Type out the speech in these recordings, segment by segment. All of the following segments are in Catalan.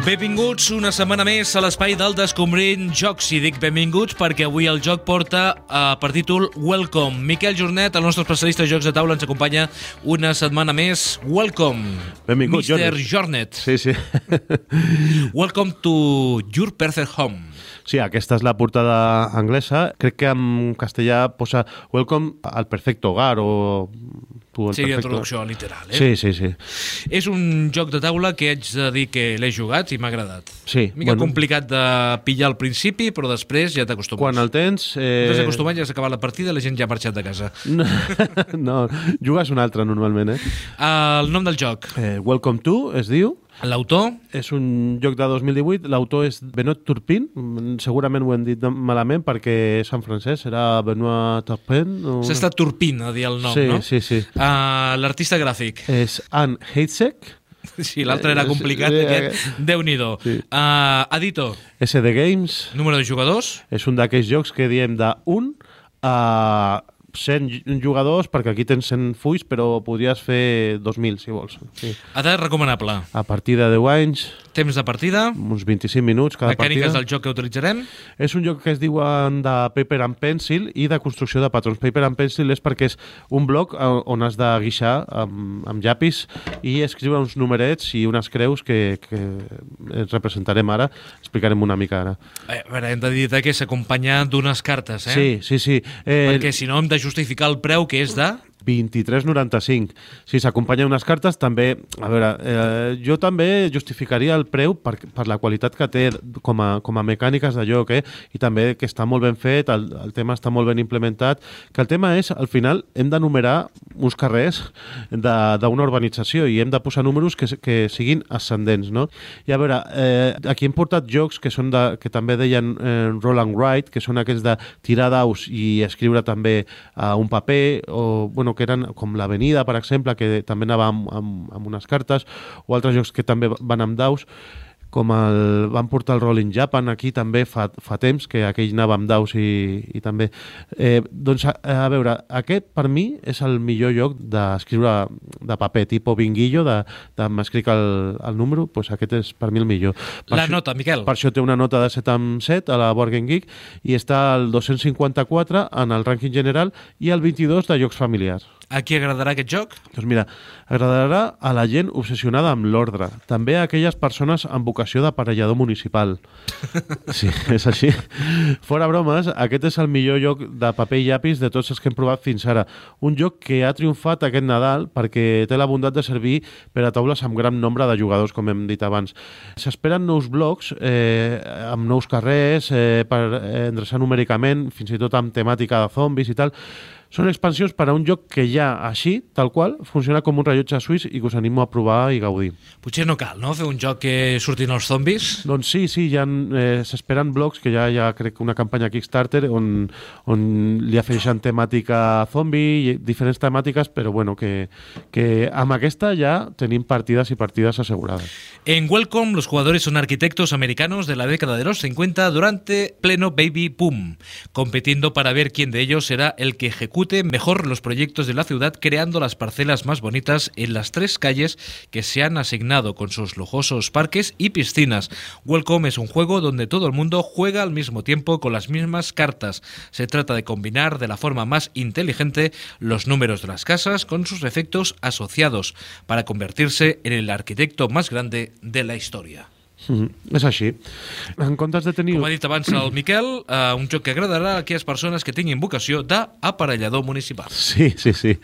Benvinguts una setmana més a l'espai del Descobrint Jocs. I dic benvinguts perquè avui el joc porta uh, per títol Welcome. Miquel Jornet, el nostre especialista de jocs de taula, ens acompanya una setmana més. Welcome, Benvingut, Mr. Jornet. Jornet. Sí, sí. Welcome to your perfect home. Sí, aquesta és la portada anglesa. Crec que en castellà posa Welcome al perfecto hogar o... Tu al Seria perfecto... traducció literal, eh? Sí, sí, sí. És un joc de taula que haig de dir que l'he jugat i m'ha agradat. Sí, Mica bueno. complicat de pillar al principi, però després ja t'acostumes. Quan el tens... Eh... T'has acostumat, ja s'ha acabat la partida la gent ja ha marxat de casa. No, no, jugues un altre normalment, eh? El nom del joc. eh? Welcome to, es diu. L'autor, És un joc de 2018. L'autor és Benoit Turpin. Segurament ho hem dit malament perquè és en francès. Serà Benoit Turpin. O... s'ha estat turpint a dir el nom, sí, no? Sí, sí, Uh, L'artista gràfic. És Anne Heitzek. Sí, l'altre era Eh, complicat, sí, aquest. Déu-n'hi-do. Sí. Uh, editor, SD Games. número de jugadors, És un d'aquells jocs que diem de 1 a 100 jugadors, perquè aquí tens 100 fulls, però podries fer 2.000, si vols. Sí. edat recomanable. A partir de 10 anys, Temps de partida, uns 25 minuts cada mecàniques partida. del joc que utilitzarem. És un joc que es diuen de paper and pencil i de construcció de patrons. Paper and pencil és perquè és un bloc eh, on has de guixar amb, amb llapis i escriure uns numerets i unes creus que, que ens representarem ara. Explicarem una mica ara. Eh, a veure, hem de dir que s'acompanya d'unes cartes, eh? Sí, sí, sí. Eh, Perquè si no hem de justificar el preu que és de... 23,95. Si s'acompanyen unes cartes, també... A veure, eh, jo també justificaria el preu per, per la qualitat que té com a, com a mecàniques de joc, eh? i també que està molt ben fet, el, el tema està molt ben implementat, que el tema és, al final, hem d'enumerar uns carrers d'una urbanització i hem de posar números que, que siguin ascendents, no? I a veure, eh, aquí hem portat jocs que són de, que també deien eh, roll and write, que són aquells de tirar daus i escriure també a un paper, o bueno, que eren com l'Avenida, per exemple, que també anava amb, amb, amb unes cartes, o altres jocs que també van amb daus, com el, van portar el Rolling Japan aquí també fa, fa temps, que aquell anava amb daus i, i també... Eh, doncs, a, a veure, aquest per mi és el millor lloc d'escriure de paper, tipus binguillo, de, de m'escric el, el número, doncs aquest és per mi el millor. Per La això- nota, Miquel. per això té una nota de 7 amb 7 a la Board Game Geek i està al 254 en el rànquing general i el 22 de jocs familiars. A qui agradarà aquest joc? Doncs mira, agradarà a la gent obsessionada amb l'ordre, també a aquelles persones amb vocació d'aparellador municipal. Sí, és així. Fora bromes, aquest és el millor joc de paper i llapis de tots els que hem provat fins ara. Un joc que ha triomfat aquest Nadal perquè té la bondat de servir per a taules amb gran nombre de jugadors, com hem dit abans. S'esperen nous blocs eh, amb nous carrers eh, per eh, endreçar numèricament, fins i tot amb temàtica de zombis i tal. Són expansions per a un joc que ja, així, tal qual, funciona com un rellotge suís i que us animo a provar i gaudir. Potser no cal, no?, fer un joc que surtin els zombis. Doncs sí, sí, ja eh, s'esperen blocs, que ja hi ha, crec, una campanya Kickstarter on, on li afegeixen temàtica zombi i diferents temàtiques, però bueno, que, que amb aquesta ja tenim partides i partides assegurades. En Welcome, los jugadores son arquitectos americanos de la década de los 50 durante pleno baby boom, compitiendo para ver quién de ellos será el que mejor los proyectos de la ciudad, creando las parcelas más bonitas en las tres calles que se han asignado con sus lujosos parques y piscinas. Welcome es un juego donde todo el mundo juega al mismo tiempo con las mismas cartas. Se trata de combinar de la forma más inteligente los números de las casas con sus efectos asociados para convertirse en el arquitecto más grande de la historia. Mm -hmm. És així. En comptes de tenir... Com ha dit abans el Miquel, eh, un joc que agradarà a aquelles persones que tinguin vocació d'aparellador municipal. Sí, sí, sí.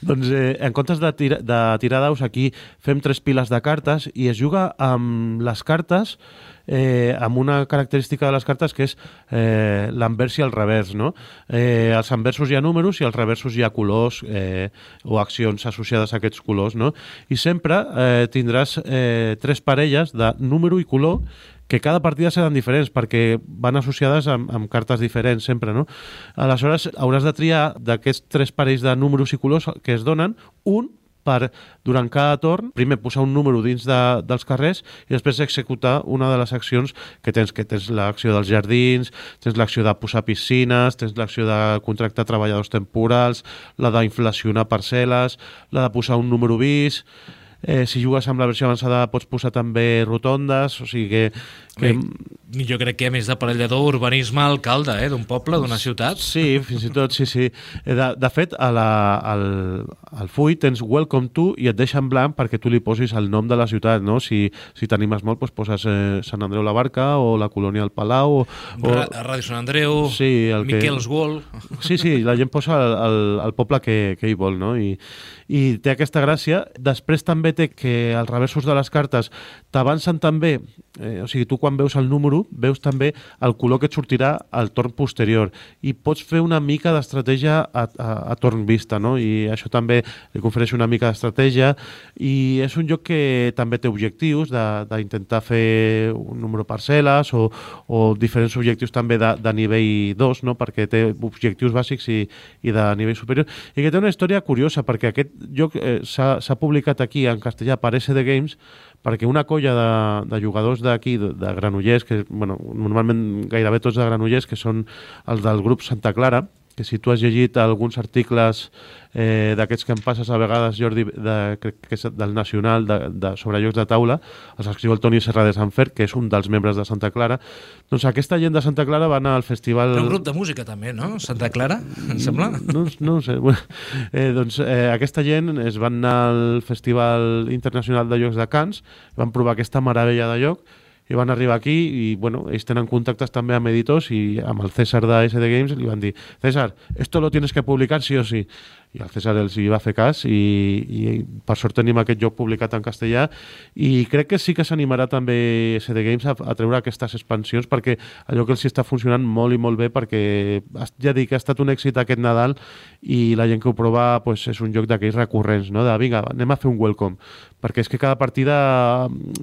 doncs eh, en comptes de, tira, de tirar daus aquí fem tres piles de cartes i es juga amb les cartes eh, amb una característica de les cartes que és eh, l'anvers i el revers. No? Eh, als anversos hi ha números i als reversos hi ha colors eh, o accions associades a aquests colors. No? I sempre eh, tindràs eh, tres parelles de número i color que cada partida seran diferents perquè van associades amb, amb cartes diferents sempre, no? Aleshores, hauràs de triar d'aquests tres parells de números i colors que es donen, un per, durant cada torn, primer posar un número dins de, dels carrers i després executar una de les accions que tens, que tens l'acció dels jardins, tens l'acció de posar piscines, tens l'acció de contractar treballadors temporals, la d'inflacionar parcel·les, la de posar un número vis... Eh, si jugues amb la versió avançada pots posar també rotondes, o sigui que... que... Bé, jo crec que a més d'aparellador, urbanisme, alcalde eh, d'un poble, d'una ciutat. Sí, fins i tot, sí, sí. Eh, de, de fet, a la, al, al full tens Welcome to i et deixa en blanc perquè tu li posis el nom de la ciutat, no? Si, si t'animes molt, doncs poses eh, Sant Andreu la Barca o la Colònia del Palau o... o... Ràdio Sant Andreu, sí, el Miquel's que... Wall... Sí, sí, la gent posa el, el, el poble que, que hi vol, no? I, i té aquesta gràcia. Després també té que els reversos de les cartes t'avancen també, eh, o sigui, tu quan veus el número, veus també el color que et sortirà al torn posterior i pots fer una mica d'estratègia a, a, a torn vista, no? I això també li confereix una mica d'estratègia i és un joc que també té objectius d'intentar fer un número parcel·les o, o diferents objectius també de, de nivell 2, no? perquè té objectius bàsics i, i de nivell superior, i que té una història curiosa, perquè aquest joc eh, s'ha publicat aquí en castellà per SD Games, perquè una colla de, de jugadors d'aquí, de, de Granollers, que bueno, normalment gairebé tots de Granollers, que són els del grup Santa Clara, que si tu has llegit alguns articles eh, d'aquests que em passes a vegades, Jordi, de, que, que és del Nacional, de, de, sobre llocs de taula, els escriu el Toni Serra de Sant Fer, que és un dels membres de Santa Clara. Doncs aquesta gent de Santa Clara va anar al festival... Però un grup de música també, no? Santa Clara, em sembla? No, no ho sé. Eh, doncs eh, aquesta gent es van anar al Festival Internacional de Llocs de Cans, van provar aquesta meravella de lloc, i van arribar aquí i bueno, ells tenen contactes també amb editors i amb el César de SD Games li van dir, César, esto lo tienes que publicar sí o sí i el César els hi va fer cas i, i per sort tenim aquest joc publicat en castellà i crec que sí que s'animarà també CD Games a, a treure aquestes expansions perquè allò que els està funcionant molt i molt bé perquè ja dic que ha estat un èxit aquest Nadal i la gent que ho prova pues, és un joc d'aquells recurrents, no? de vinga, anem a fer un welcome perquè és que cada partida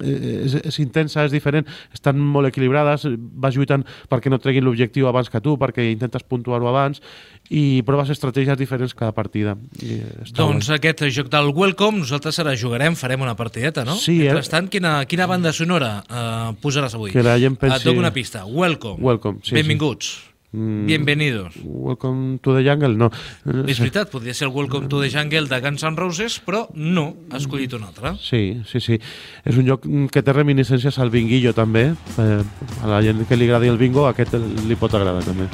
eh, és, és intensa, és diferent, estan molt equilibrades, vas lluitant perquè no treguin l'objectiu abans que tu, perquè intentes puntuar-ho abans i proves estratègies diferents cada partida. I doncs bé. aquest joc del Welcome nosaltres ara jugarem, farem una partideta, no? Sí, eh? Mentrestant, quina, quina banda sonora uh, posaràs avui? Que la gent pensi... Et dono una pista. Welcome. Welcome, sí, Benvinguts. Sí. Mm, Bienvenidos. Welcome to the Jungle, no. És veritat, podria ser el Welcome to the Jungle de Guns N' Roses, però no, ha escollit un altre. Sí, sí, sí. És un joc que té reminiscències al binguillo, també. Eh, a la gent que li agradi el bingo, aquest li pot agradar, també.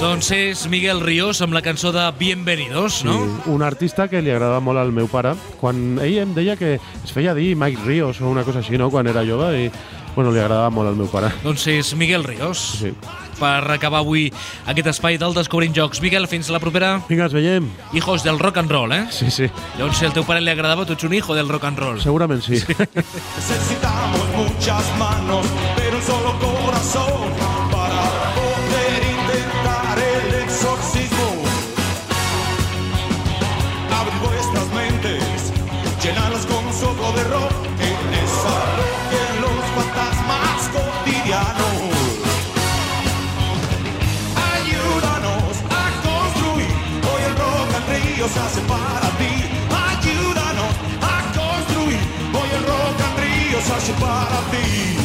Doncs és Miguel Ríos amb la cançó de Bienvenidos, no? Sí, un artista que li agradava molt al meu pare. Quan ell em deia que es feia dir Mike Ríos o una cosa així, no?, quan era jove, i bueno, li agradava molt al meu pare. Doncs és Miguel Ríos. Sí. Per acabar avui aquest espai del Descobrint Jocs. Miguel, fins la propera. Vinga, ens veiem. Hijos del rock and roll, eh? Sí, sí. Llavors, si al teu pare li agradava, tu ets un hijo del rock and roll. Segurament sí. sí. Necesitamos muchas manos, pero un solo para poder intentar el exorcismo. Abrid vuestras mentes, llenarlas con soplo de rock, que desalojen los fantasmas cotidianos. Ayúdanos a construir, hoy el rock and río se hace para ti. Ayúdanos a construir, hoy el rock and río se hace para ti.